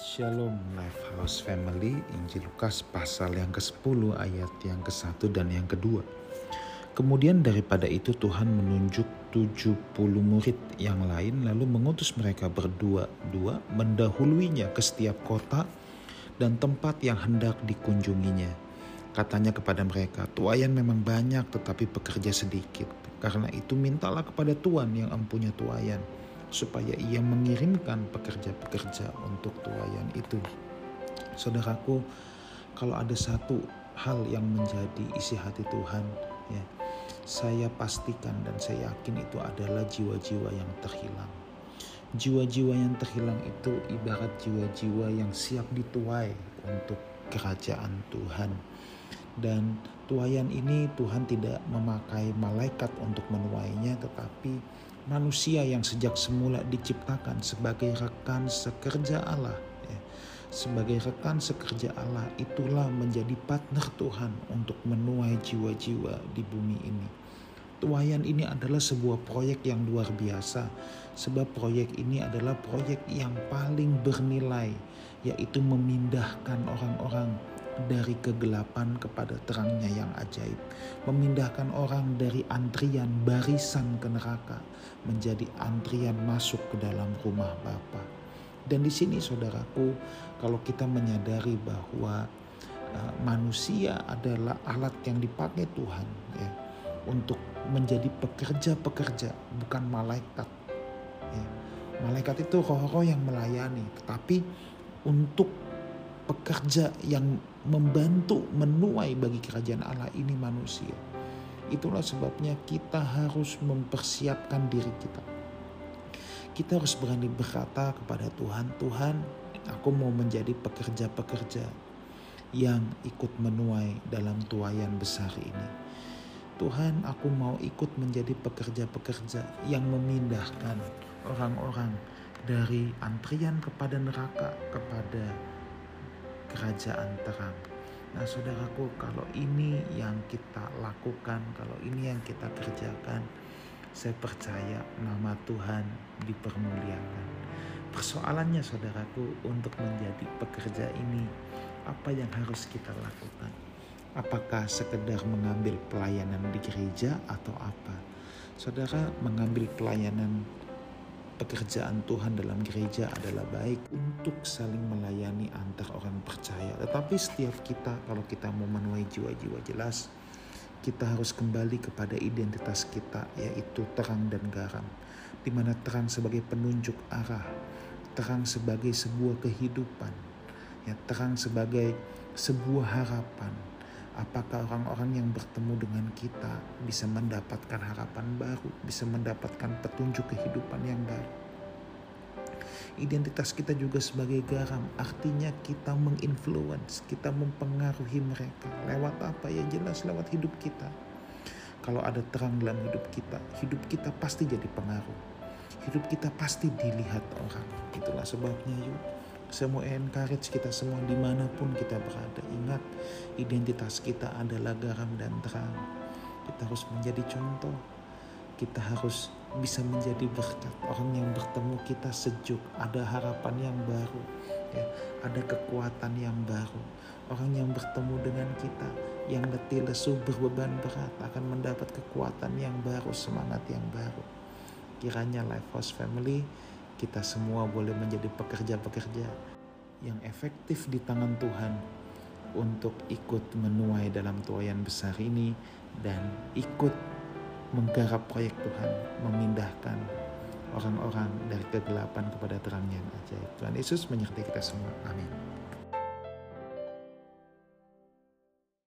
Shalom Lifehouse Family, Injil Lukas pasal yang ke-10 ayat yang ke-1 dan yang kedua. Kemudian daripada itu Tuhan menunjuk 70 murid yang lain lalu mengutus mereka berdua-dua mendahuluinya ke setiap kota dan tempat yang hendak dikunjunginya. Katanya kepada mereka, tuayan memang banyak tetapi pekerja sedikit. Karena itu mintalah kepada Tuhan yang empunya tuayan supaya ia mengirimkan pekerja-pekerja untuk tuayan itu. Saudaraku, kalau ada satu hal yang menjadi isi hati Tuhan, ya, saya pastikan dan saya yakin itu adalah jiwa-jiwa yang terhilang. Jiwa-jiwa yang terhilang itu ibarat jiwa-jiwa yang siap dituai untuk kerajaan Tuhan. Dan tuayan ini Tuhan tidak memakai malaikat untuk menuainya, tetapi manusia yang sejak semula diciptakan sebagai rekan sekerja Allah. Ya. Sebagai rekan sekerja Allah itulah menjadi partner Tuhan untuk menuai jiwa-jiwa di bumi ini. Tuayan ini adalah sebuah proyek yang luar biasa sebab proyek ini adalah proyek yang paling bernilai yaitu memindahkan orang-orang dari kegelapan kepada terangnya yang ajaib. Memindahkan orang dari antrian barisan ke neraka menjadi antrian masuk ke dalam rumah Bapa. Dan di sini saudaraku, kalau kita menyadari bahwa uh, manusia adalah alat yang dipakai Tuhan ya, untuk menjadi pekerja-pekerja, bukan malaikat. Ya. Malaikat itu roh-roh yang melayani, tetapi untuk pekerja yang membantu menuai bagi kerajaan Allah ini manusia. Itulah sebabnya kita harus mempersiapkan diri kita. Kita harus berani berkata kepada Tuhan, Tuhan aku mau menjadi pekerja-pekerja yang ikut menuai dalam tuayan besar ini. Tuhan aku mau ikut menjadi pekerja-pekerja yang memindahkan orang-orang dari antrian kepada neraka kepada kerajaan terang. Nah saudaraku kalau ini yang kita lakukan, kalau ini yang kita kerjakan, saya percaya nama Tuhan dipermuliakan. Persoalannya saudaraku untuk menjadi pekerja ini, apa yang harus kita lakukan? Apakah sekedar mengambil pelayanan di gereja atau apa? Saudara mengambil pelayanan pekerjaan Tuhan dalam gereja adalah baik untuk saling melayani antar orang percaya. Tetapi setiap kita kalau kita mau menuai jiwa-jiwa jelas, kita harus kembali kepada identitas kita yaitu terang dan garam. Di mana terang sebagai penunjuk arah, terang sebagai sebuah kehidupan, ya terang sebagai sebuah harapan. Apakah orang-orang yang bertemu dengan kita bisa mendapatkan harapan baru, bisa mendapatkan petunjuk kehidupan yang baru? Identitas kita juga sebagai garam, artinya kita menginfluence, kita mempengaruhi mereka. Lewat apa? Ya jelas lewat hidup kita. Kalau ada terang dalam hidup kita, hidup kita pasti jadi pengaruh. Hidup kita pasti dilihat orang. Itulah sebabnya yuk saya mau encourage kita semua di mana pun kita berada. Ingat, identitas kita adalah garam dan terang. Kita harus menjadi contoh. Kita harus bisa menjadi berkat. Orang yang bertemu kita sejuk, ada harapan yang baru, ya, ada kekuatan yang baru. Orang yang bertemu dengan kita yang letih lesu berbeban berat akan mendapat kekuatan yang baru, semangat yang baru. Kiranya Lifehouse Family kita semua boleh menjadi pekerja-pekerja yang efektif di tangan Tuhan untuk ikut menuai dalam tuayan besar ini dan ikut menggarap proyek Tuhan, memindahkan orang-orang dari kegelapan kepada terang yang ajaib. Tuhan Yesus menyertai kita semua. Amin.